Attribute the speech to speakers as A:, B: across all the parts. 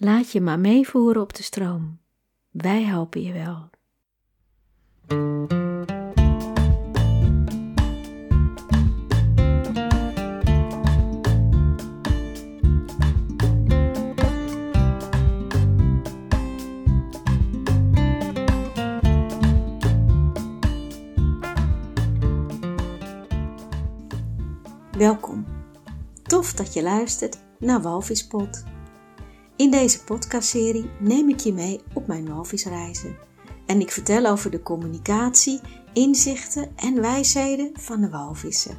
A: Laat je maar meevoeren op de stroom. Wij helpen je wel.
B: Welkom. Tof dat je luistert naar Walvispot. In deze podcastserie neem ik je mee op mijn walvisreizen. En ik vertel over de communicatie, inzichten en wijsheden van de walvissen.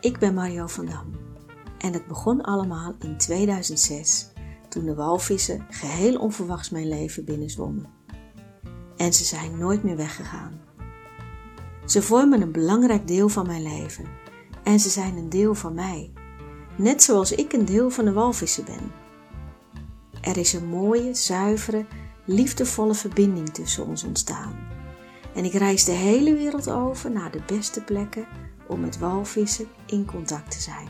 B: Ik ben Mario van Dam. En het begon allemaal in 2006, toen de walvissen geheel onverwachts mijn leven binnenzwommen. En ze zijn nooit meer weggegaan. Ze vormen een belangrijk deel van mijn leven en ze zijn een deel van mij, net zoals ik een deel van de walvissen ben. Er is een mooie, zuivere, liefdevolle verbinding tussen ons ontstaan. En ik reis de hele wereld over naar de beste plekken om met walvissen in contact te zijn.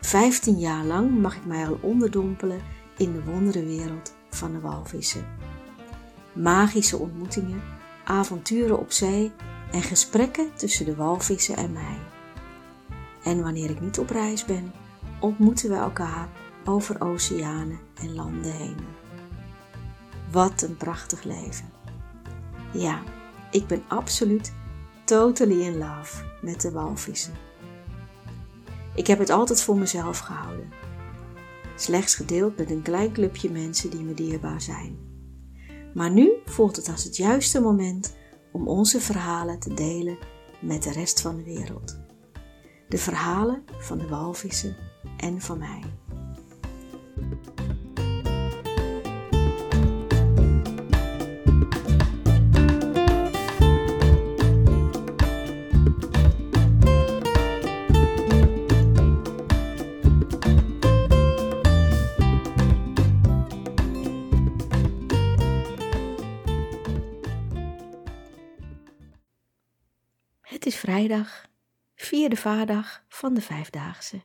B: Vijftien jaar lang mag ik mij al onderdompelen in de wonderenwereld van de walvissen. Magische ontmoetingen, avonturen op zee en gesprekken tussen de walvissen en mij. En wanneer ik niet op reis ben, ontmoeten we elkaar over oceanen en landen heen. Wat een prachtig leven. Ja, ik ben absoluut totally in love met de walvissen. Ik heb het altijd voor mezelf gehouden. Slechts gedeeld met een klein clubje mensen die me dierbaar zijn. Maar nu voelt het als het juiste moment om onze verhalen te delen met de rest van de wereld. De verhalen van de walvissen en van mij.
A: Vierde vaardag van de vijfdaagse.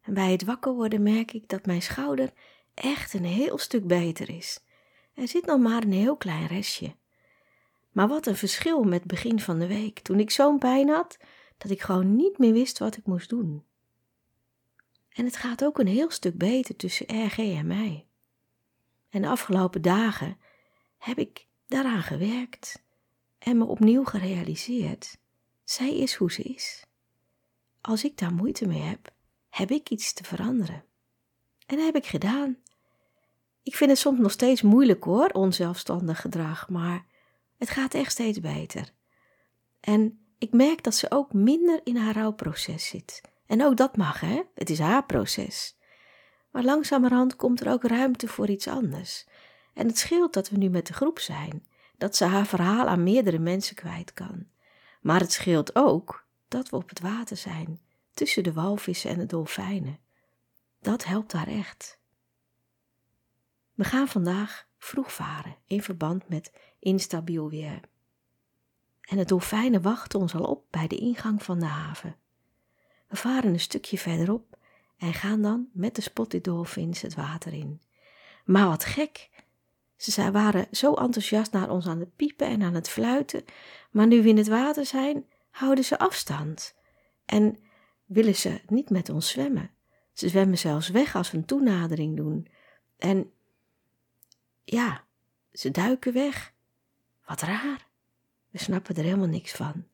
A: En bij het wakker worden merk ik dat mijn schouder echt een heel stuk beter is. Er zit nog maar een heel klein restje. Maar wat een verschil met begin van de week, toen ik zo'n pijn had dat ik gewoon niet meer wist wat ik moest doen. En het gaat ook een heel stuk beter tussen RG en mij. En de afgelopen dagen heb ik daaraan gewerkt en me opnieuw gerealiseerd. Zij is hoe ze is. Als ik daar moeite mee heb, heb ik iets te veranderen. En dat heb ik gedaan. Ik vind het soms nog steeds moeilijk hoor, onzelfstandig gedrag, maar het gaat echt steeds beter. En ik merk dat ze ook minder in haar rouwproces zit. En ook dat mag, hè? Het is haar proces. Maar langzamerhand komt er ook ruimte voor iets anders. En het scheelt dat we nu met de groep zijn, dat ze haar verhaal aan meerdere mensen kwijt kan. Maar het scheelt ook dat we op het water zijn, tussen de walvissen en de dolfijnen. Dat helpt haar echt. We gaan vandaag vroeg varen in verband met instabiel weer. En de dolfijnen wachten ons al op bij de ingang van de haven. We varen een stukje verderop en gaan dan met de spotted dolphins het water in. Maar wat gek! Ze waren zo enthousiast naar ons aan het piepen en aan het fluiten, maar nu we in het water zijn, houden ze afstand en willen ze niet met ons zwemmen. Ze zwemmen zelfs weg als we een toenadering doen. En ja, ze duiken weg. Wat raar. We snappen er helemaal niks van.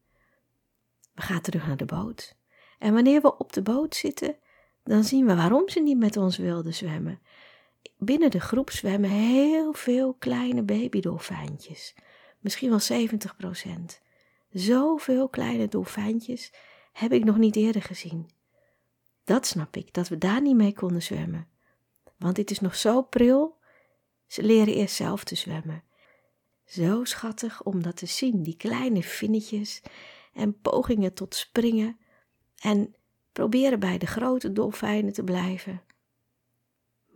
A: We gaan terug naar de boot. En wanneer we op de boot zitten, dan zien we waarom ze niet met ons wilden zwemmen. Binnen de groep zwemmen heel veel kleine babydolfijntjes. Misschien wel 70 procent. Zoveel kleine dolfijntjes heb ik nog niet eerder gezien. Dat snap ik, dat we daar niet mee konden zwemmen. Want dit is nog zo pril. Ze leren eerst zelf te zwemmen. Zo schattig om dat te zien, die kleine vinnetjes en pogingen tot springen en proberen bij de grote dolfijnen te blijven.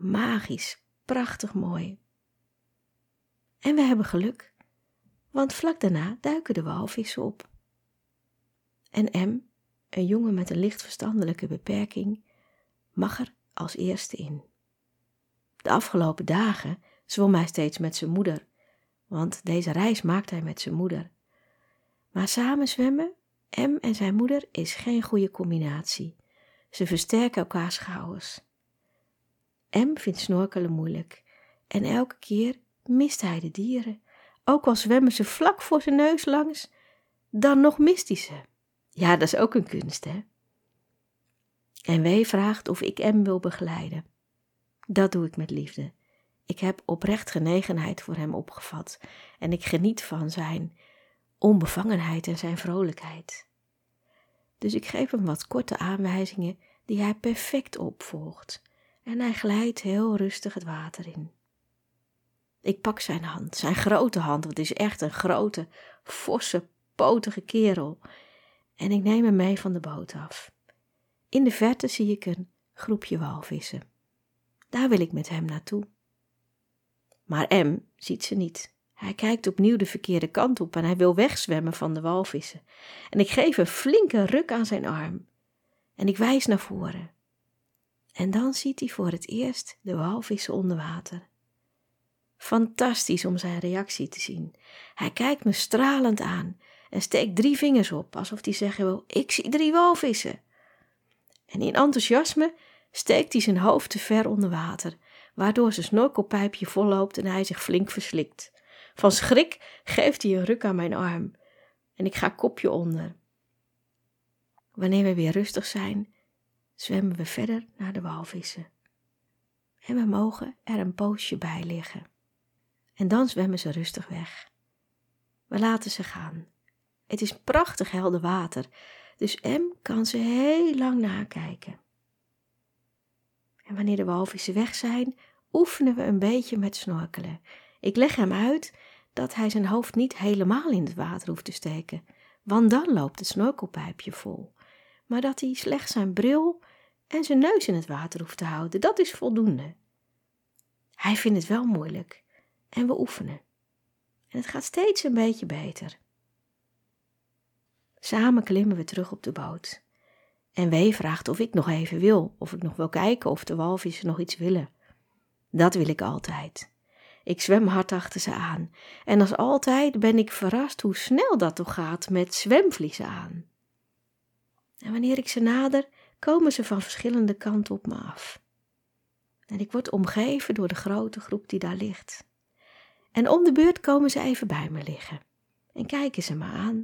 A: Magisch, prachtig mooi. En we hebben geluk, want vlak daarna duiken de walvissen op. En M, een jongen met een licht verstandelijke beperking, mag er als eerste in. De afgelopen dagen zwom hij steeds met zijn moeder, want deze reis maakt hij met zijn moeder. Maar samen zwemmen, M en zijn moeder, is geen goede combinatie. Ze versterken elkaars schouders. M vindt snorkelen moeilijk en elke keer mist hij de dieren. Ook al zwemmen ze vlak voor zijn neus langs, dan nog mist hij ze. Ja, dat is ook een kunst, hè? En W vraagt of ik M wil begeleiden. Dat doe ik met liefde. Ik heb oprecht genegenheid voor hem opgevat en ik geniet van zijn onbevangenheid en zijn vrolijkheid. Dus ik geef hem wat korte aanwijzingen die hij perfect opvolgt en hij glijdt heel rustig het water in. Ik pak zijn hand, zijn grote hand, want het is echt een grote, forse, potige kerel, en ik neem hem mee van de boot af. In de verte zie ik een groepje walvissen. Daar wil ik met hem naartoe. Maar M ziet ze niet. Hij kijkt opnieuw de verkeerde kant op en hij wil wegzwemmen van de walvissen. En ik geef een flinke ruk aan zijn arm. En ik wijs naar voren. En dan ziet hij voor het eerst de walvissen onder water. Fantastisch om zijn reactie te zien. Hij kijkt me stralend aan en steekt drie vingers op, alsof hij zeggen wil: Ik zie drie walvissen. En in enthousiasme steekt hij zijn hoofd te ver onder water, waardoor zijn snorkelpijpje volloopt en hij zich flink verslikt. Van schrik geeft hij een ruk aan mijn arm en ik ga kopje onder. Wanneer we weer rustig zijn, zwemmen we verder naar de walvissen. En we mogen er een poosje bij liggen. En dan zwemmen ze rustig weg. We laten ze gaan. Het is prachtig helder water, dus M kan ze heel lang nakijken. En wanneer de walvissen weg zijn, oefenen we een beetje met snorkelen. Ik leg hem uit dat hij zijn hoofd niet helemaal in het water hoeft te steken, want dan loopt het snorkelpijpje vol. Maar dat hij slechts zijn bril en zijn neus in het water hoeft te houden, dat is voldoende. Hij vindt het wel moeilijk en we oefenen. En het gaat steeds een beetje beter. Samen klimmen we terug op de boot. En W vraagt of ik nog even wil, of ik nog wil kijken of de walvissen nog iets willen. Dat wil ik altijd. Ik zwem hard achter ze aan. En als altijd ben ik verrast hoe snel dat toch gaat met zwemvliezen aan. En wanneer ik ze nader, komen ze van verschillende kanten op me af. En ik word omgeven door de grote groep die daar ligt. En om de beurt komen ze even bij me liggen en kijken ze me aan.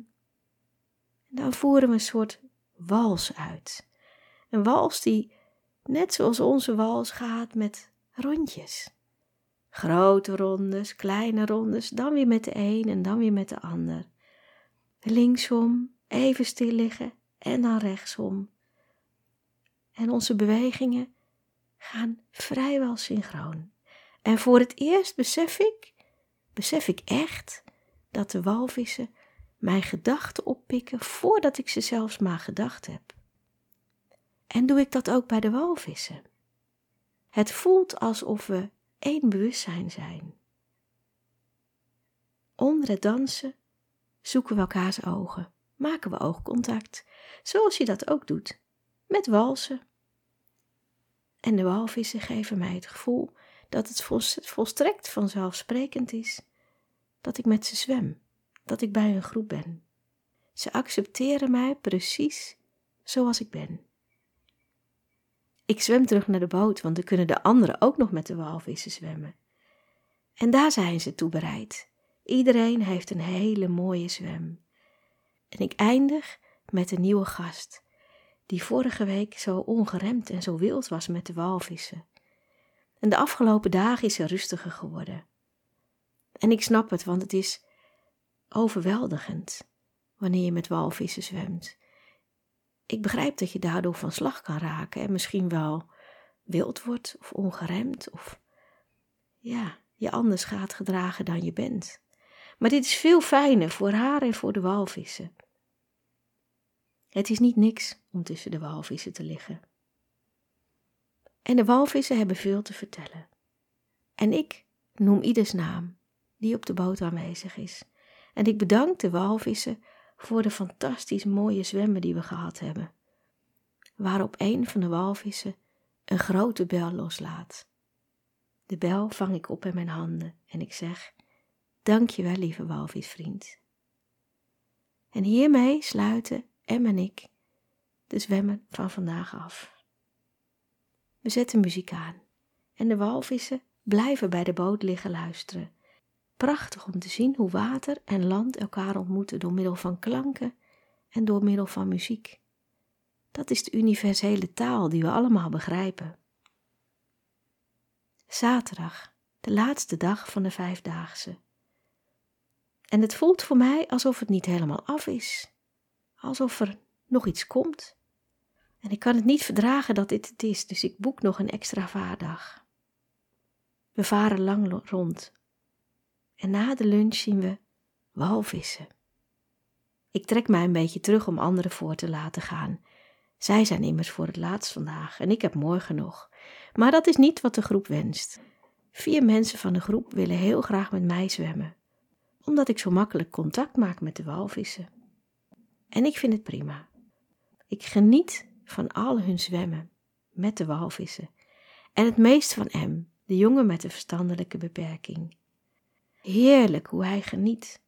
A: En dan voeren we een soort wals uit. Een wals die, net zoals onze wals, gaat met rondjes. Grote rondes, kleine rondes, dan weer met de een en dan weer met de ander. Linksom, even stil liggen en dan rechtsom. En onze bewegingen gaan vrijwel synchroon. En voor het eerst besef ik, besef ik echt dat de walvissen mijn gedachten oppikken voordat ik ze zelfs maar gedacht heb. En doe ik dat ook bij de walvissen. Het voelt alsof we één bewustzijn zijn. Onder het dansen zoeken we elkaars ogen, maken we oogcontact, zoals je dat ook doet met walsen. En de walvissen geven mij het gevoel dat het volstrekt vanzelfsprekend is dat ik met ze zwem, dat ik bij een groep ben. Ze accepteren mij precies zoals ik ben. Ik zwem terug naar de boot, want dan kunnen de anderen ook nog met de walvissen zwemmen. En daar zijn ze toe bereid. Iedereen heeft een hele mooie zwem. En ik eindig met een nieuwe gast, die vorige week zo ongeremd en zo wild was met de walvissen. En de afgelopen dagen is ze rustiger geworden. En ik snap het, want het is overweldigend wanneer je met walvissen zwemt. Ik begrijp dat je daardoor van slag kan raken en misschien wel wild wordt of ongeremd of ja, je anders gaat gedragen dan je bent. Maar dit is veel fijner voor haar en voor de walvissen. Het is niet niks om tussen de walvissen te liggen. En de walvissen hebben veel te vertellen. En ik noem ieders naam die op de boot aanwezig is. En ik bedank de walvissen voor de fantastisch mooie zwemmen die we gehad hebben. Waarop een van de walvissen een grote bel loslaat. De bel vang ik op in mijn handen en ik zeg: Dank je wel, lieve walvisvriend. En hiermee sluiten Em en ik de zwemmen van vandaag af. We zetten muziek aan en de walvissen blijven bij de boot liggen luisteren. Prachtig om te zien hoe water en land elkaar ontmoeten door middel van klanken en door middel van muziek. Dat is de universele taal die we allemaal begrijpen. Zaterdag, de laatste dag van de vijfdaagse. En het voelt voor mij alsof het niet helemaal af is, alsof er nog iets komt. En ik kan het niet verdragen dat dit het is, dus ik boek nog een extra vaardag. We varen lang rond. En na de lunch zien we walvissen. Ik trek mij een beetje terug om anderen voor te laten gaan. Zij zijn immers voor het laatst vandaag en ik heb morgen nog. Maar dat is niet wat de groep wenst. Vier mensen van de groep willen heel graag met mij zwemmen, omdat ik zo makkelijk contact maak met de walvissen. En ik vind het prima. Ik geniet van al hun zwemmen met de walvissen en het meest van M, de jongen met de verstandelijke beperking. Heerlijk hoe hij geniet,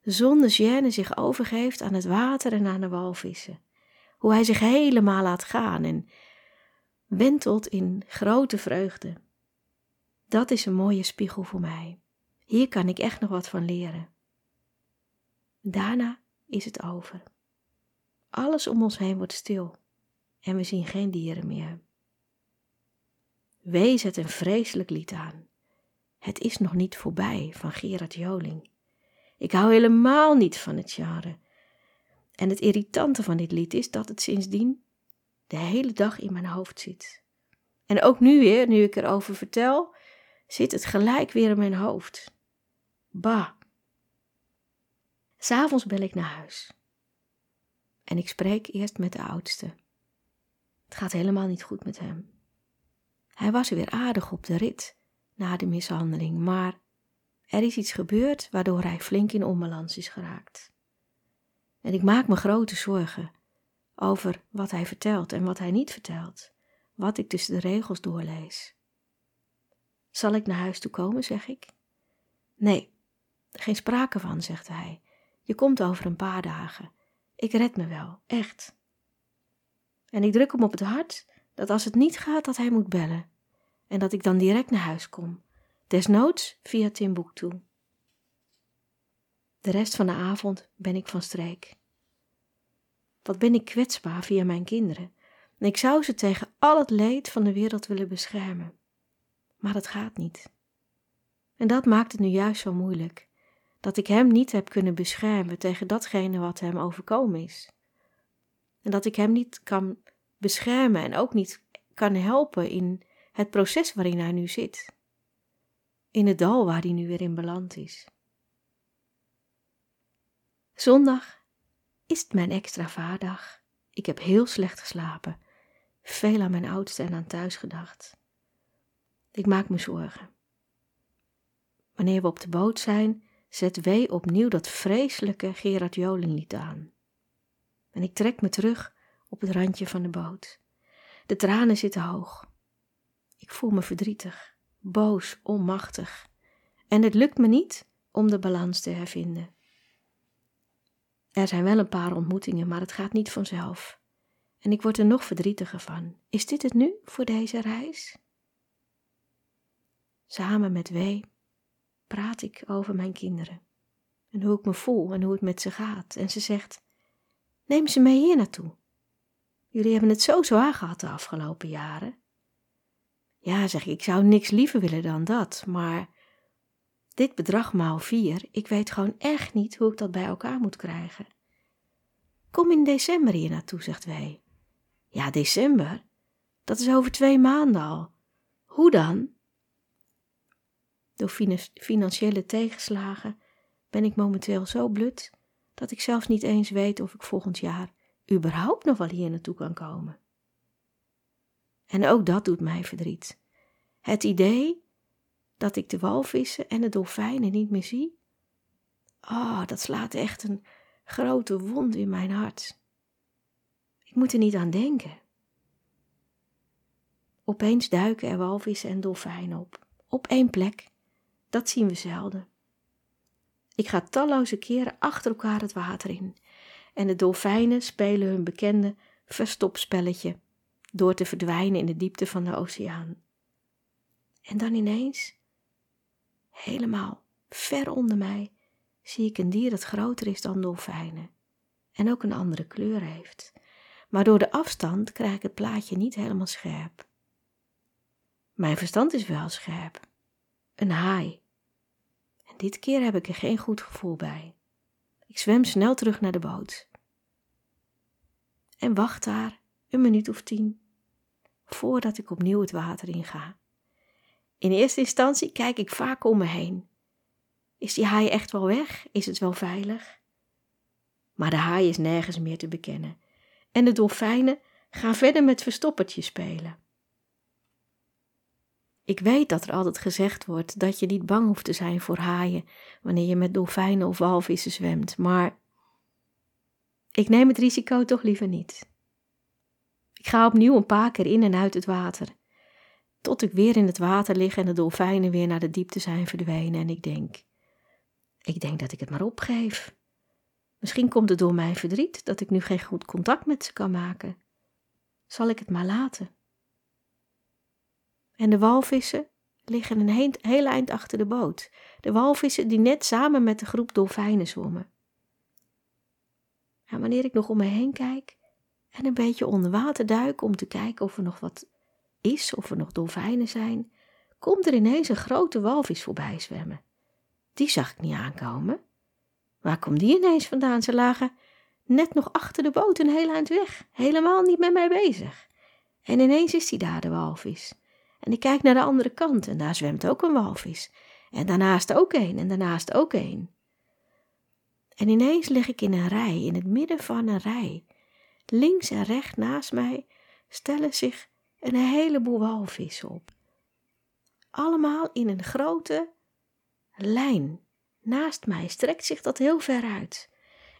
A: zonder gêne zich overgeeft aan het water en aan de walvissen. Hoe hij zich helemaal laat gaan en wentelt in grote vreugde. Dat is een mooie spiegel voor mij. Hier kan ik echt nog wat van leren. Daarna is het over. Alles om ons heen wordt stil en we zien geen dieren meer. Wees het een vreselijk lied aan. Het is nog niet voorbij van Gerard Joling. Ik hou helemaal niet van het genre. En het irritante van dit lied is dat het sindsdien de hele dag in mijn hoofd zit. En ook nu weer, nu ik erover vertel, zit het gelijk weer in mijn hoofd. Bah. S'avonds bel ik naar huis. En ik spreek eerst met de oudste. Het gaat helemaal niet goed met hem. Hij was weer aardig op de rit na de mishandeling, maar er is iets gebeurd waardoor hij flink in onbalans is geraakt. En ik maak me grote zorgen over wat hij vertelt en wat hij niet vertelt, wat ik tussen de regels doorlees. Zal ik naar huis toe komen, zeg ik? Nee, geen sprake van, zegt hij. Je komt over een paar dagen. Ik red me wel, echt. En ik druk hem op het hart dat als het niet gaat, dat hij moet bellen. En dat ik dan direct naar huis kom. Desnoods via Timbuktu. De rest van de avond ben ik van streek. Wat ben ik kwetsbaar via mijn kinderen. En ik zou ze tegen al het leed van de wereld willen beschermen. Maar dat gaat niet. En dat maakt het nu juist zo moeilijk. Dat ik hem niet heb kunnen beschermen tegen datgene wat hem overkomen is. En dat ik hem niet kan beschermen en ook niet kan helpen in het proces waarin hij nu zit. In het dal waar hij nu weer in beland is. Zondag is mijn extra vaardag. Ik heb heel slecht geslapen, veel aan mijn oudste en aan thuis gedacht. Ik maak me zorgen. Wanneer we op de boot zijn, zet W opnieuw dat vreselijke Gerard Joling lied aan. En ik trek me terug op het randje van de boot. De tranen zitten hoog. Ik voel me verdrietig, boos, onmachtig. En het lukt me niet om de balans te hervinden. Er zijn wel een paar ontmoetingen, maar het gaat niet vanzelf. En ik word er nog verdrietiger van. Is dit het nu voor deze reis? Samen met W praat ik over mijn kinderen en hoe ik me voel en hoe het met ze gaat. En ze zegt: Neem ze mee hier naartoe. Jullie hebben het zo zwaar gehad de afgelopen jaren. Ja, zeg ik, ik zou niks liever willen dan dat, maar dit bedrag maal vier, ik weet gewoon echt niet hoe ik dat bij elkaar moet krijgen. Kom in december hier naartoe, zegt wij. Ja, december? Dat is over twee maanden al. Hoe dan? Door financiële tegenslagen ben ik momenteel zo blut dat ik zelfs niet eens weet of ik volgend jaar überhaupt nog wel hier naartoe kan komen. En ook dat doet mij verdriet. Het idee dat ik de walvissen en de dolfijnen niet meer zie, oh, dat slaat echt een grote wond in mijn hart. Ik moet er niet aan denken. Opeens duiken er walvissen en dolfijnen op, op één plek, dat zien we zelden. Ik ga talloze keren achter elkaar het water in en de dolfijnen spelen hun bekende verstopspelletje door te verdwijnen in de diepte van de oceaan. En dan ineens, helemaal ver onder mij, zie ik een dier dat groter is dan dolfijnen en ook een andere kleur heeft. Maar door de afstand krijg ik het plaatje niet helemaal scherp. Mijn verstand is wel scherp. Een haai. Dit keer heb ik er geen goed gevoel bij. Ik zwem snel terug naar de boot. En wacht daar een minuut of tien voordat ik opnieuw het water inga. In eerste instantie kijk ik vaak om me heen. Is die haai echt wel weg? Is het wel veilig? Maar de haai is nergens meer te bekennen. En de dolfijnen gaan verder met verstoppertje spelen. Ik weet dat er altijd gezegd wordt dat je niet bang hoeft te zijn voor haaien wanneer je met dolfijnen of walvissen zwemt, maar ik neem het risico toch liever niet. Ik ga opnieuw een paar keer in en uit het water, tot ik weer in het water lig en de dolfijnen weer naar de diepte zijn verdwenen en ik denk, ik denk dat ik het maar opgeef. Misschien komt het door mijn verdriet dat ik nu geen goed contact met ze kan maken. Zal ik het maar laten? En de walvissen liggen een heel eind achter de boot. De walvissen die net samen met de groep dolfijnen zwommen. En wanneer ik nog om me heen kijk en een beetje onder water duik om te kijken of er nog wat is, of er nog dolfijnen zijn, komt er ineens een grote walvis voorbij zwemmen. Die zag ik niet aankomen. Waar komt die ineens vandaan? Ze lagen net nog achter de boot een heel eind weg, helemaal niet met mij bezig. En ineens is die daar, de walvis. En ik kijk naar de andere kant en daar zwemt ook een walvis. En daarnaast ook een en daarnaast ook een. En ineens lig ik in een rij, in het midden van een rij. Links en rechts naast mij stellen zich een heleboel walvissen op. Allemaal in een grote lijn. Naast mij strekt zich dat heel ver uit.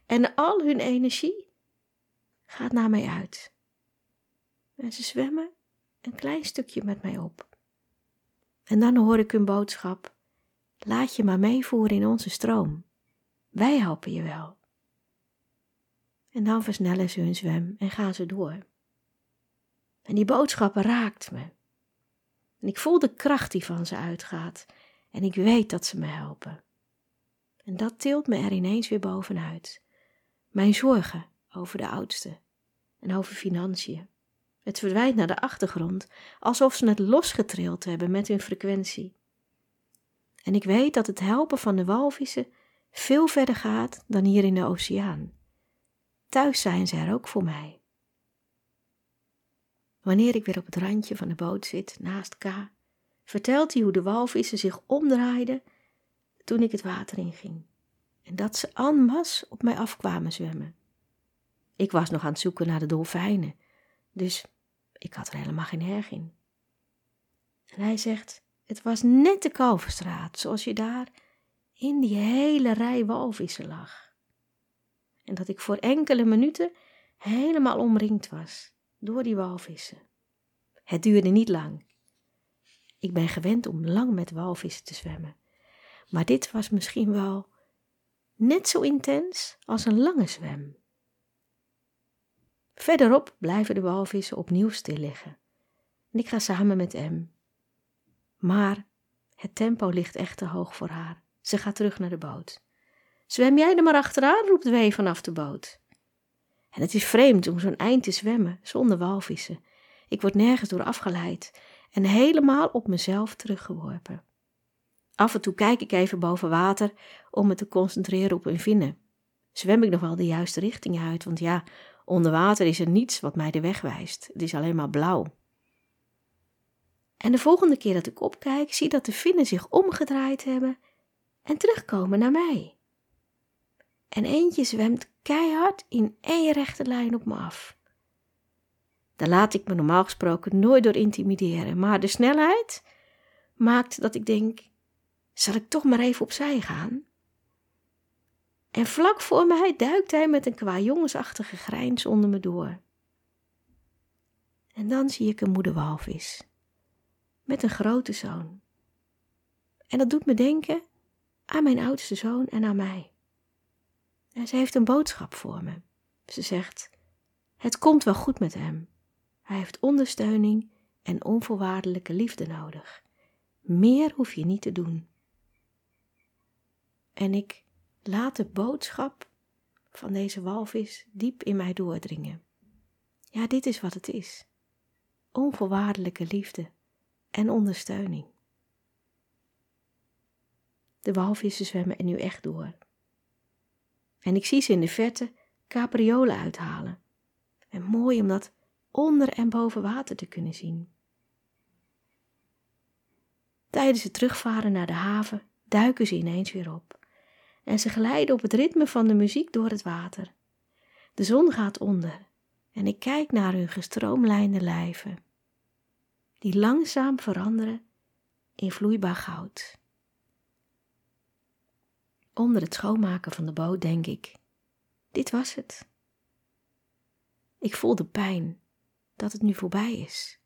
A: En al hun energie gaat naar mij uit. En ze zwemmen een klein stukje met mij op. En dan hoor ik hun boodschap: laat je maar meevoeren in onze stroom. Wij helpen je wel. En dan versnellen ze hun zwem en gaan ze door. En die boodschap raakt me. En ik voel de kracht die van ze uitgaat. En ik weet dat ze me helpen. En dat tilt me er ineens weer bovenuit. Mijn zorgen over de oudste en over financiën. Het verdwijnt naar de achtergrond, alsof ze het losgetrild hebben met hun frequentie. En ik weet dat het helpen van de walvissen veel verder gaat dan hier in de oceaan. Thuis zijn ze er ook voor mij. Wanneer ik weer op het randje van de boot zit, naast K, vertelt hij hoe de walvissen zich omdraaiden toen ik het water inging. En dat ze en masse op mij afkwamen zwemmen. Ik was nog aan het zoeken naar de dolfijnen, dus ik had er helemaal geen erg in. En hij zegt, het was net de Kalverstraat, zoals je daar in die hele rij walvissen lag. En dat ik voor enkele minuten helemaal omringd was door die walvissen. Het duurde niet lang. Ik ben gewend om lang met walvissen te zwemmen, maar dit was misschien wel net zo intens als een lange zwem. Verderop blijven de walvissen opnieuw stil liggen en ik ga samen met M. Maar het tempo ligt echt te hoog voor haar. Ze gaat terug naar de boot. Zwem jij er maar achteraan, roept Wee vanaf de boot. En het is vreemd om zo'n eind te zwemmen zonder walvissen. Ik word nergens door afgeleid en helemaal op mezelf teruggeworpen. Af en toe kijk ik even boven water om me te concentreren op hun vinnen. Zwem ik nog wel de juiste richting uit, want ja, Onder water is er niets wat mij de weg wijst. Het is alleen maar blauw. En de volgende keer dat ik opkijk, zie dat de vinnen zich omgedraaid hebben en terugkomen naar mij. En eentje zwemt keihard in één rechte lijn op me af. Daar laat ik me normaal gesproken nooit door intimideren, maar de snelheid maakt dat ik denk: zal ik toch maar even opzij gaan? En vlak voor mij duikt hij met een qua jongensachtige grijns onder me door. En dan zie ik een moeder walvis met een grote zoon. En dat doet me denken aan mijn oudste zoon en aan mij. En ze heeft een boodschap voor me. Ze zegt: Het komt wel goed met hem. Hij heeft ondersteuning en onvoorwaardelijke liefde nodig. Meer hoef je niet te doen. En ik laat de boodschap van deze walvis diep in mij doordringen. Ja, dit is wat het is: onvoorwaardelijke liefde en ondersteuning. De walvissen zwemmen er nu echt door. En ik zie ze in de verte capriolen uithalen. En mooi om dat onder en boven water te kunnen zien. Tijdens het terugvaren naar de haven duiken ze ineens weer op. En ze glijden op het ritme van de muziek door het water. De zon gaat onder en ik kijk naar hun gestroomlijnde lijven, die langzaam veranderen in vloeibaar goud. Onder het schoonmaken van de boot denk ik: dit was het. Ik voel de pijn dat het nu voorbij is.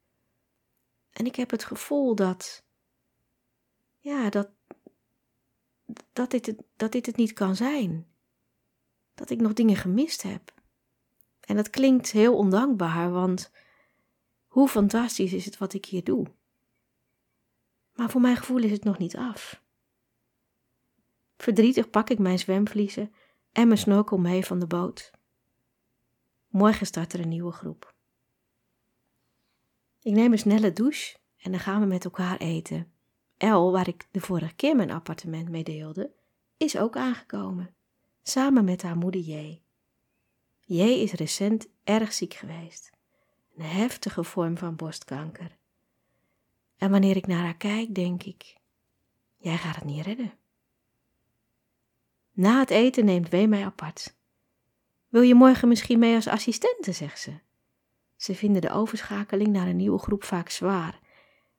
A: En ik heb het gevoel dat, ja, dat, dat, dit het, dat dit het niet kan zijn. Dat ik nog dingen gemist heb. En dat klinkt heel ondankbaar, want hoe fantastisch is het wat ik hier doe. Maar voor mijn gevoel is het nog niet af. Verdrietig pak ik mijn zwemvliezen en mijn snorkel mee van de boot. Morgen start er een nieuwe groep. Ik neem een snelle douche en dan gaan we met elkaar eten. El, waar ik de vorige keer mijn appartement mee deelde, is ook aangekomen, samen met haar moeder J. J is recent erg ziek geweest, een heftige vorm van borstkanker. En wanneer ik naar haar kijk, denk ik: jij gaat het niet redden. Na het eten neemt Wee mij apart. Wil je morgen misschien mee als assistente, zegt ze. Ze vinden de overschakeling naar een nieuwe groep vaak zwaar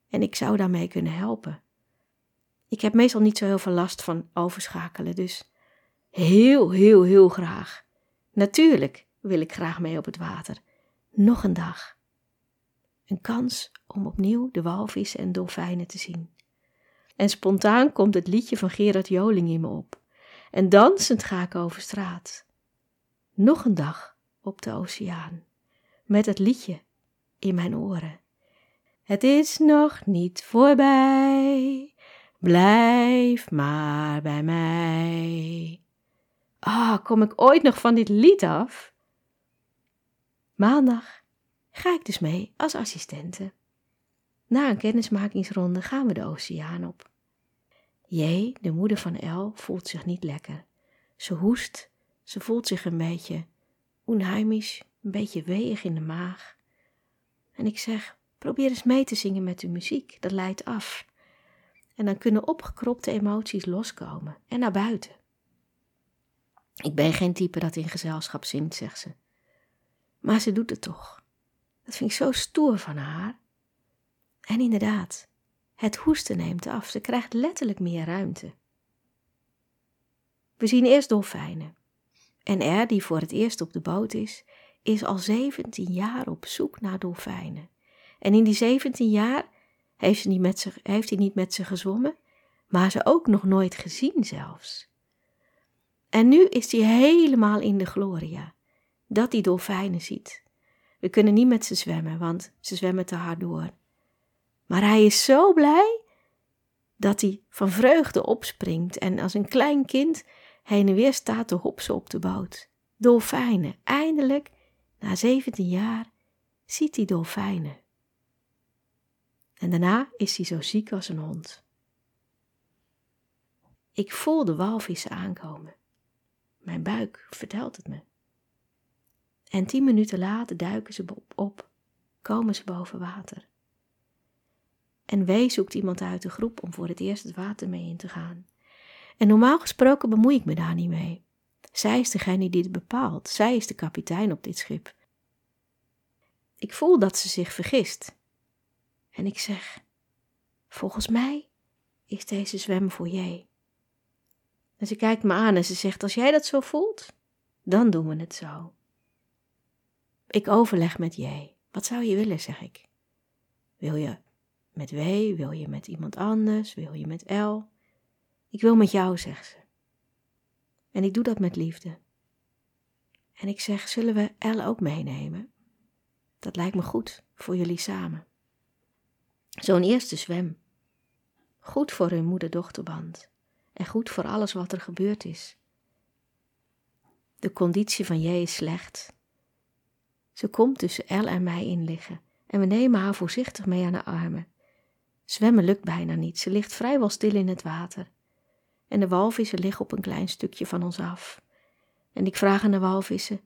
A: en ik zou daarmee kunnen helpen. Ik heb meestal niet zo heel veel last van overschakelen, dus heel, heel, heel graag. Natuurlijk wil ik graag mee op het water. Nog een dag. Een kans om opnieuw de walvissen en dolfijnen te zien. En spontaan komt het liedje van Gerard Joling in me op. En dansend ga ik over straat. Nog een dag op de oceaan, met het liedje in mijn oren. Het is nog niet voorbij, blijf maar bij mij. Ah, kom ik ooit nog van dit lied af? Maandag ga ik dus mee als assistente. Na een kennismakingsronde gaan we de oceaan op. J, de moeder van El, voelt zich niet lekker. Ze hoest, ze voelt zich een beetje onheimisch, een beetje weeg in de maag. En ik zeg, probeer eens mee te zingen met de muziek, dat leidt af. En dan kunnen opgekropte emoties loskomen en naar buiten. Ik ben geen type dat in gezelschap zingt, zegt ze. Maar ze doet het toch. Dat vind ik zo stoer van haar. En inderdaad, het hoesten neemt af, ze krijgt letterlijk meer ruimte. We zien eerst dolfijnen. En er, die voor het eerst op de boot is, is al 17 jaar op zoek naar dolfijnen. En in die 17 jaar heeft, ze niet met ze, heeft hij niet met ze gezwommen, maar ze ook nog nooit gezien zelfs. En nu is hij helemaal in de gloria, dat hij dolfijnen ziet. We kunnen niet met ze zwemmen, want ze zwemmen te hard door. Maar hij is zo blij dat hij van vreugde opspringt en als een klein kind heen en weer staat te hopsen op de boot. Dolfijnen, eindelijk, na 17 jaar, ziet hij dolfijnen. En daarna is hij zo ziek als een hond. Ik voel de walvissen aankomen. Mijn buik vertelt het me. En tien minuten later duiken ze op, komen ze boven water. En wee zoekt iemand uit de groep om voor het eerst het water mee in te gaan. En normaal gesproken bemoei ik me daar niet mee. Zij is degene die het bepaalt. Zij is de kapitein op dit schip. Ik voel dat ze zich vergist. En ik zeg: Volgens mij is deze zwem voor jij. En ze kijkt me aan en ze zegt: Als jij dat zo voelt, dan doen we het zo. Ik overleg met jij. Wat zou je willen, zeg ik. Wil je met W? Wil je met iemand anders? Wil je met L? Ik wil met jou, zegt ze. En ik doe dat met liefde. En ik zeg, zullen we Elle ook meenemen? Dat lijkt me goed voor jullie samen. Zo'n eerste zwem. Goed voor hun moeder-dochterband. En goed voor alles wat er gebeurd is. De conditie van J is slecht. Ze komt tussen Elle en mij in liggen. En we nemen haar voorzichtig mee aan de armen. Zwemmen lukt bijna niet. Ze ligt vrijwel stil in het water. En de walvissen liggen op een klein stukje van ons af. En ik vraag aan de walvissen: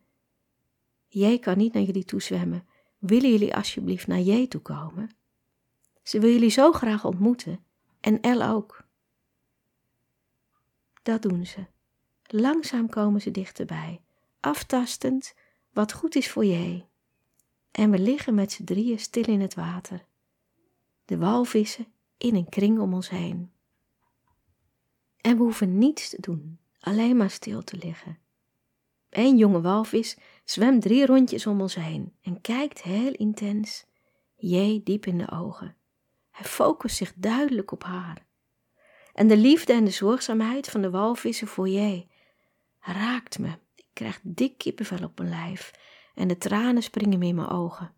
A: Jij kan niet naar jullie toe zwemmen. Willen jullie alsjeblieft naar J toe komen? Ze wil jullie zo graag ontmoeten. En El ook. Dat doen ze. Langzaam komen ze dichterbij, aftastend wat goed is voor je. En we liggen met z'n drieën stil in het water. De walvissen in een kring om ons heen. En we hoeven niets te doen, alleen maar stil te liggen. Een jonge walvis zwemt drie rondjes om ons heen en kijkt heel intens, J diep in de ogen. Hij focust zich duidelijk op haar. En de liefde en de zorgzaamheid van de walvissen voor J raakt me. Ik krijg dik kippenvel op mijn lijf en de tranen springen me in mijn ogen.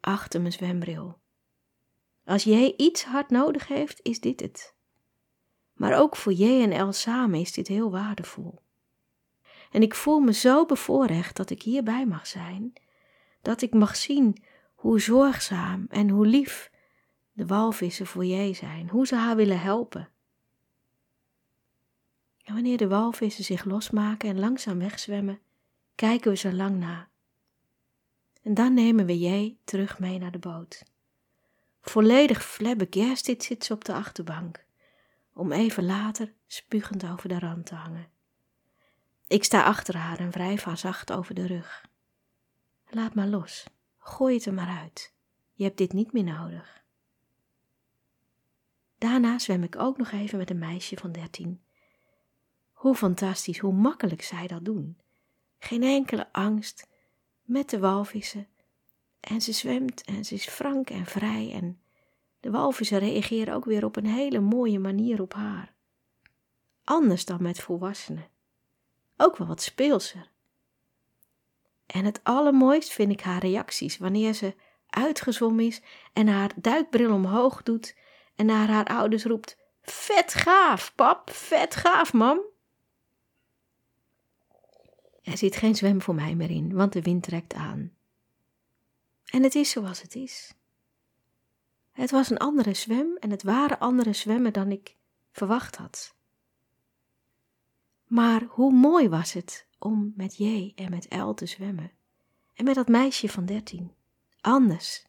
A: Achter mijn zwembril. Als J iets hard nodig heeft, is dit het. Maar ook voor J en El samen is dit heel waardevol. En ik voel me zo bevoorrecht dat ik hierbij mag zijn, dat ik mag zien hoe zorgzaam en hoe lief de walvissen voor J zijn, hoe ze haar willen helpen. En wanneer de walvissen zich losmaken en langzaam wegzwemmen, kijken we ze lang na. En dan nemen we J terug mee naar de boot. Volledig flabbergasted zit ze op de achterbank, om even later spugend over de rand te hangen. Ik sta achter haar en wrijf haar zacht over de rug. Laat maar los, gooi het er maar uit. Je hebt dit niet meer nodig. Daarna zwem ik ook nog even met een meisje van dertien. Hoe fantastisch, hoe makkelijk zij dat doen. Geen enkele angst, met de walvissen. En ze zwemt en ze is frank en vrij en de walvissen reageren ook weer op een hele mooie manier op haar. Anders dan met volwassenen. Ook wel wat speelser. En het allermooist vind ik haar reacties wanneer ze uitgezwommen is en haar duikbril omhoog doet en naar haar ouders roept: Vet gaaf, pap, vet gaaf, mam. Er zit geen zwem voor mij meer in, want de wind trekt aan. En het is zoals het is. Het was een andere zwem en het waren andere zwemmen dan ik verwacht had. Maar hoe mooi was het om met J en met L te zwemmen. En met dat meisje van dertien. Anders,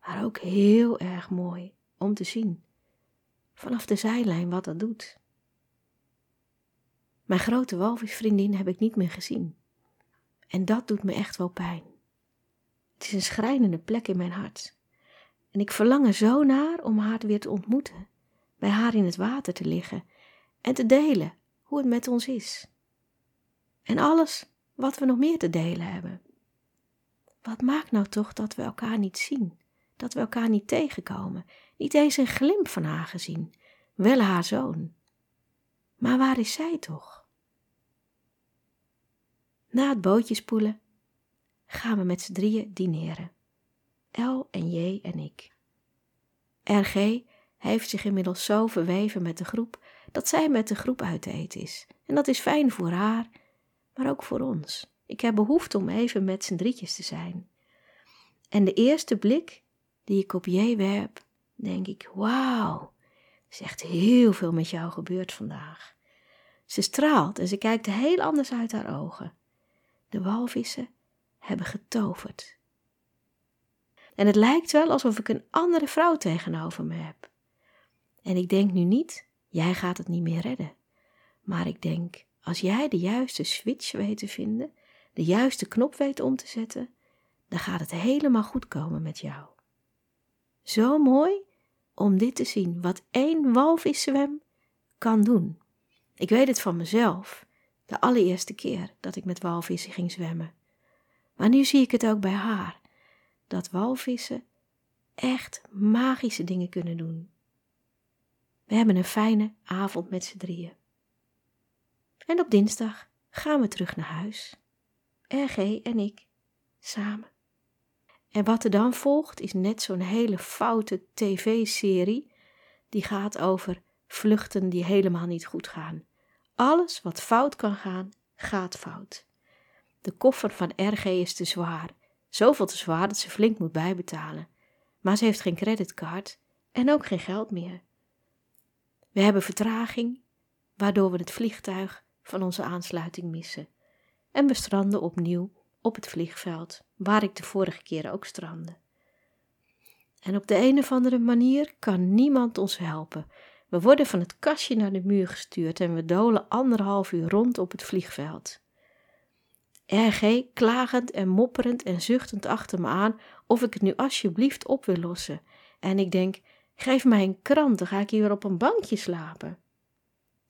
A: maar ook heel erg mooi om te zien. Vanaf de zijlijn wat dat doet. Mijn grote walvisvriendin heb ik niet meer gezien. En dat doet me echt wel pijn. Het is een schrijnende plek in mijn hart. En ik verlang er zo naar om haar weer te ontmoeten, bij haar in het water te liggen en te delen hoe het met ons is. En alles wat we nog meer te delen hebben. Wat maakt nou toch dat we elkaar niet zien, dat we elkaar niet tegenkomen, niet eens een glimp van haar gezien, wel haar zoon. Maar waar is zij toch? Na het bootje spoelen gaan we met z'n drieën dineren. L en J en ik. RG heeft zich inmiddels zo verweven met de groep dat zij met de groep uit te eten is. En dat is fijn voor haar, maar ook voor ons. Ik heb behoefte om even met z'n drietjes te zijn. En de eerste blik die ik op J werp, denk ik: Wauw, er is echt heel veel met jou gebeurd vandaag. Ze straalt en ze kijkt heel anders uit haar ogen. De walvissen hebben getoverd. En het lijkt wel alsof ik een andere vrouw tegenover me heb. En ik denk nu niet, jij gaat het niet meer redden. Maar ik denk, als jij de juiste switch weet te vinden, de juiste knop weet om te zetten, dan gaat het helemaal goed komen met jou. Zo mooi om dit te zien, wat één walviszwem kan doen. Ik weet het van mezelf, de allereerste keer dat ik met walvissen ging zwemmen. Maar nu zie ik het ook bij haar, dat walvissen echt magische dingen kunnen doen. We hebben een fijne avond met z'n drieën. En op dinsdag gaan we terug naar huis. RG en ik samen. En wat er dan volgt is net zo'n hele foute tv-serie die gaat over vluchten die helemaal niet goed gaan. Alles wat fout kan gaan, gaat fout. De koffer van RG is te zwaar, zoveel te zwaar dat ze flink moet bijbetalen. Maar ze heeft geen creditcard en ook geen geld meer. We hebben vertraging, waardoor we het vliegtuig van onze aansluiting missen. En we stranden opnieuw op het vliegveld, waar ik de vorige keer ook strandde. En op de een of andere manier kan niemand ons helpen. We worden van het kastje naar de muur gestuurd en we dolen anderhalf uur rond op het vliegveld. RG klagend en mopperend en zuchtend achter me aan of ik het nu alsjeblieft op wil lossen. En ik denk, geef mij een krant, dan ga ik hier op een bankje slapen.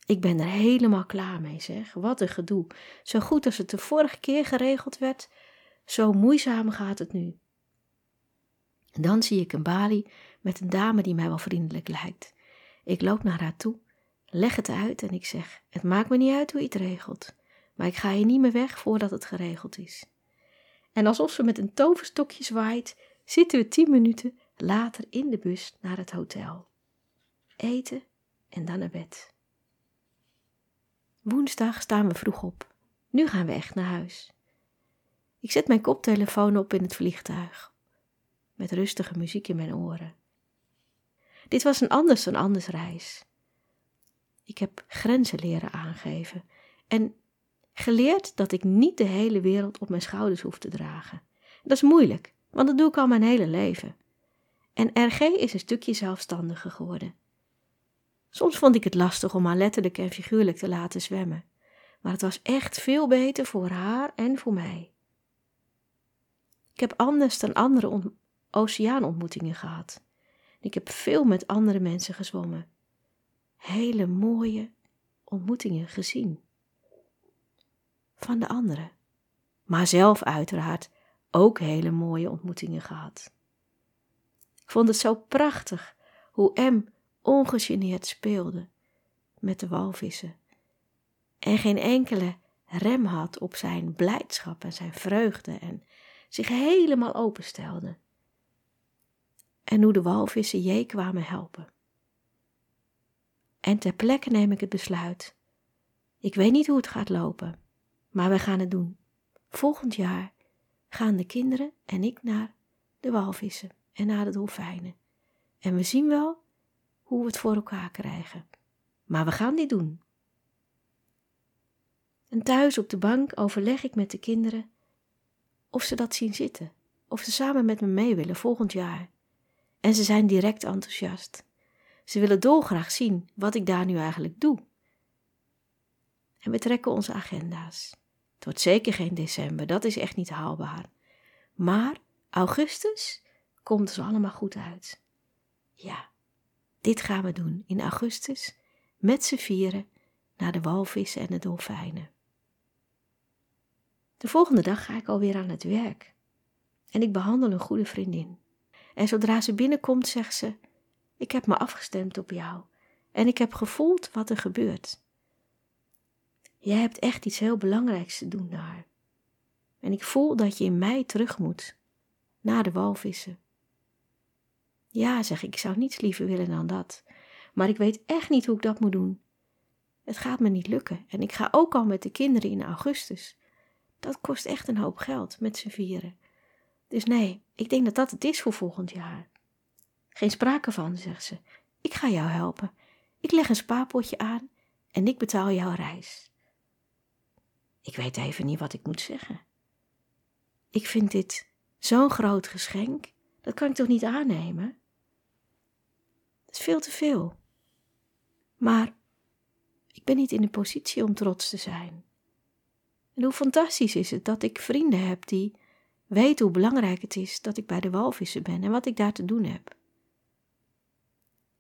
A: Ik ben er helemaal klaar mee, zeg. Wat een gedoe. Zo goed als het de vorige keer geregeld werd, zo moeizaam gaat het nu. Dan zie ik een balie met een dame die mij wel vriendelijk lijkt. Ik loop naar haar toe, leg het uit en ik zeg: Het maakt me niet uit hoe je het regelt, maar ik ga hier niet meer weg voordat het geregeld is. En alsof ze met een toverstokje zwaait, zitten we tien minuten later in de bus naar het hotel. Eten en dan naar bed. Woensdag staan we vroeg op. Nu gaan we echt naar huis. Ik zet mijn koptelefoon op in het vliegtuig, met rustige muziek in mijn oren. Dit was een anders dan anders reis. Ik heb grenzen leren aangeven en geleerd dat ik niet de hele wereld op mijn schouders hoef te dragen. Dat is moeilijk, want dat doe ik al mijn hele leven. En RG is een stukje zelfstandiger geworden. Soms vond ik het lastig om haar letterlijk en figuurlijk te laten zwemmen, maar het was echt veel beter voor haar en voor mij. Ik heb anders dan andere oceaanontmoetingen gehad. Ik heb veel met andere mensen gezwommen. Hele mooie ontmoetingen gezien. Van de anderen. Maar zelf uiteraard ook hele mooie ontmoetingen gehad. Ik vond het zo prachtig hoe M ongegeneerd speelde met de walvissen en geen enkele rem had op zijn blijdschap en zijn vreugde en zich helemaal openstelde. En hoe de walvissen je kwamen helpen. En ter plekke neem ik het besluit. Ik weet niet hoe het gaat lopen, maar we gaan het doen. Volgend jaar gaan de kinderen en ik naar de walvissen en naar de dolfijnen. En we zien wel hoe we het voor elkaar krijgen. Maar we gaan dit doen. En thuis op de bank overleg ik met de kinderen of ze dat zien zitten, of ze samen met me mee willen volgend jaar. En ze zijn direct enthousiast. Ze willen dolgraag zien wat ik daar nu eigenlijk doe. En we trekken onze agenda's. Het wordt zeker geen december, dat is echt niet haalbaar. Maar augustus komt dus allemaal goed uit. Ja, dit gaan we doen in augustus met z'n vieren naar de walvissen en de dolfijnen. De volgende dag ga ik alweer aan het werk en ik behandel een goede vriendin. En zodra ze binnenkomt, zegt ze: Ik heb me afgestemd op jou en ik heb gevoeld wat er gebeurt. Jij hebt echt iets heel belangrijks te doen daar. En ik voel dat je in mij terug moet, naar de walvissen. Ja, zeg ik, ik zou niets liever willen dan dat. Maar ik weet echt niet hoe ik dat moet doen. Het gaat me niet lukken en ik ga ook al met de kinderen in augustus. Dat kost echt een hoop geld met z'n vieren. Dus nee, ik denk dat dat het is voor volgend jaar. Geen sprake van, zegt ze. Ik ga jou helpen. Ik leg een spaarpotje aan en ik betaal jouw reis. Ik weet even niet wat ik moet zeggen. Ik vind dit zo'n groot geschenk, dat kan ik toch niet aannemen? Dat is veel te veel. Maar ik ben niet in de positie om trots te zijn. En hoe fantastisch is het dat ik vrienden heb die weten hoe belangrijk het is dat ik bij de walvissen ben en wat ik daar te doen heb.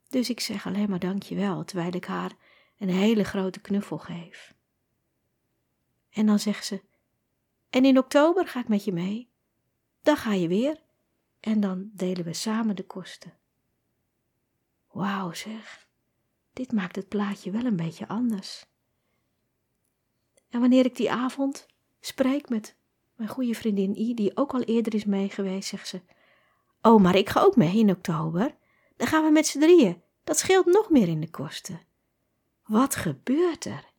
A: Dus ik zeg alleen maar dankjewel, terwijl ik haar een hele grote knuffel geef. En dan zegt ze: En in oktober ga ik met je mee. Dan ga je weer en dan delen we samen de kosten. Wauw zeg, dit maakt het plaatje wel een beetje anders. En wanneer ik die avond spreek met mijn goede vriendin I, die ook al eerder is meegeweest, zegt ze: Oh, maar ik ga ook mee in oktober. Dan gaan we met z'n drieën. Dat scheelt nog meer in de kosten. Wat gebeurt er?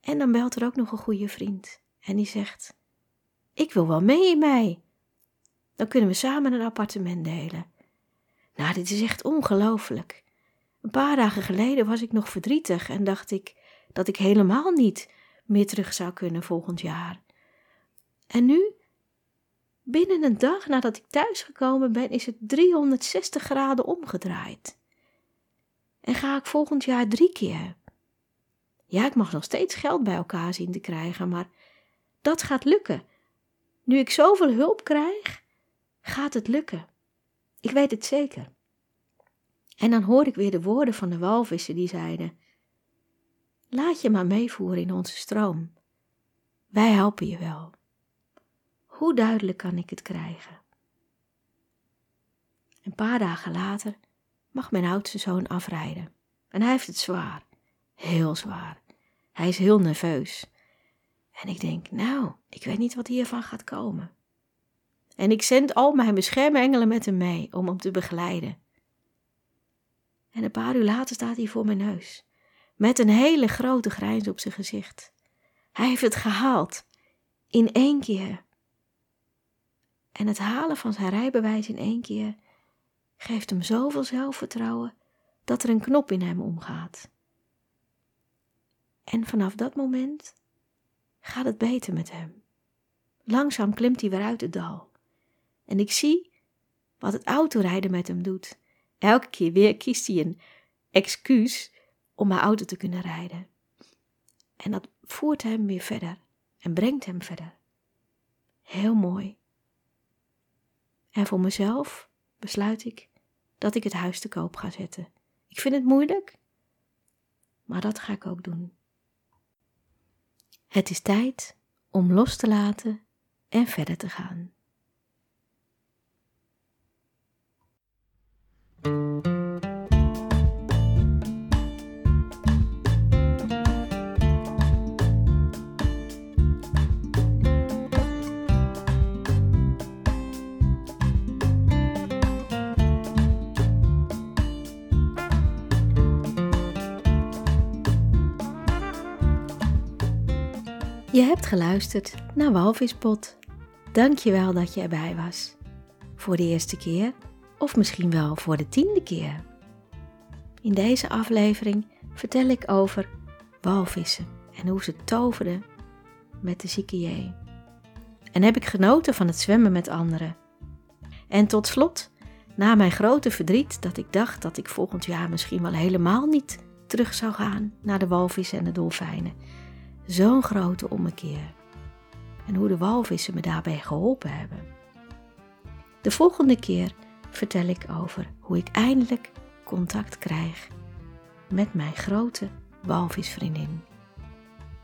A: En dan belt er ook nog een goede vriend en die zegt: Ik wil wel mee in mij. Dan kunnen we samen een appartement delen. Nou, dit is echt ongelooflijk. Een paar dagen geleden was ik nog verdrietig en dacht ik dat ik helemaal niet meer terug zou kunnen volgend jaar. En nu, binnen een dag nadat ik thuisgekomen ben, is het 360 graden omgedraaid. En ga ik volgend jaar drie keer. Ja, ik mag nog steeds geld bij elkaar zien te krijgen, maar dat gaat lukken. Nu ik zoveel hulp krijg, gaat het lukken. Ik weet het zeker. En dan hoor ik weer de woorden van de walvissen die zeiden: Laat je maar meevoeren in onze stroom. Wij helpen je wel. Hoe duidelijk kan ik het krijgen? Een paar dagen later mag mijn oudste zoon afrijden. En hij heeft het zwaar, heel zwaar. Hij is heel nerveus. En ik denk, nou, ik weet niet wat hiervan gaat komen. En ik zend al mijn beschermengelen met hem mee om hem te begeleiden. En een paar uur later staat hij voor mijn neus, met een hele grote grijns op zijn gezicht. Hij heeft het gehaald, in één keer. En het halen van zijn rijbewijs in één keer geeft hem zoveel zelfvertrouwen dat er een knop in hem omgaat. En vanaf dat moment gaat het beter met hem. Langzaam klimt hij weer uit het dal. En ik zie wat het autorijden met hem doet. Elke keer weer kiest hij een excuus om mijn auto te kunnen rijden. En dat voert hem weer verder en brengt hem verder. Heel mooi. En voor mezelf besluit ik dat ik het huis te koop ga zetten. Ik vind het moeilijk, maar dat ga ik ook doen. Het is tijd om los te laten en verder te gaan. Je hebt geluisterd naar Walvispot. Dank je wel dat je erbij was. Voor de eerste keer of misschien wel voor de tiende keer. In deze aflevering vertel ik over walvissen en hoe ze toverden met de zieke J. En heb ik genoten van het zwemmen met anderen. En tot slot, na mijn grote verdriet dat ik dacht dat ik volgend jaar misschien wel helemaal niet terug zou gaan naar de walvissen en de dolfijnen Zo'n grote ommekeer. En hoe de walvissen me daarbij geholpen hebben. De volgende keer vertel ik over hoe ik eindelijk contact krijg met mijn grote walvisvriendin.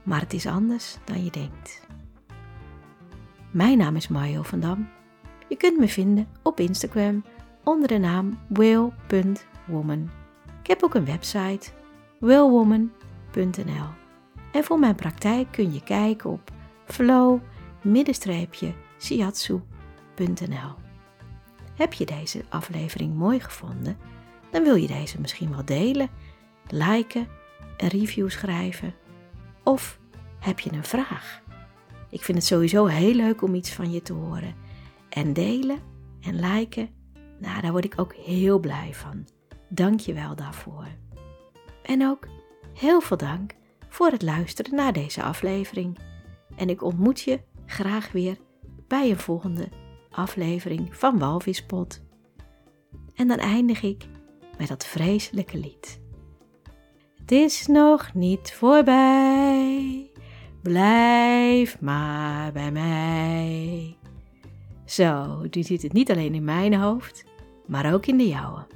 A: Maar het is anders dan je denkt. Mijn naam is Mario van Dam. Je kunt me vinden op Instagram onder de naam will.woman. Ik heb ook een website willwoman.nl. En voor mijn praktijk kun je kijken op flow-shiatsu.nl. Heb je deze aflevering mooi gevonden? Dan wil je deze misschien wel delen, liken, een review schrijven. Of heb je een vraag? Ik vind het sowieso heel leuk om iets van je te horen. En delen en liken, nou daar word ik ook heel blij van. Dank je wel daarvoor. En ook heel veel dank voor het luisteren naar deze aflevering. En ik ontmoet je graag weer bij een volgende aflevering van Walvispot. En dan eindig ik met dat vreselijke lied. Het is nog niet voorbij, blijf maar bij mij. Zo, nu zit het niet alleen in mijn hoofd, maar ook in de jouwe.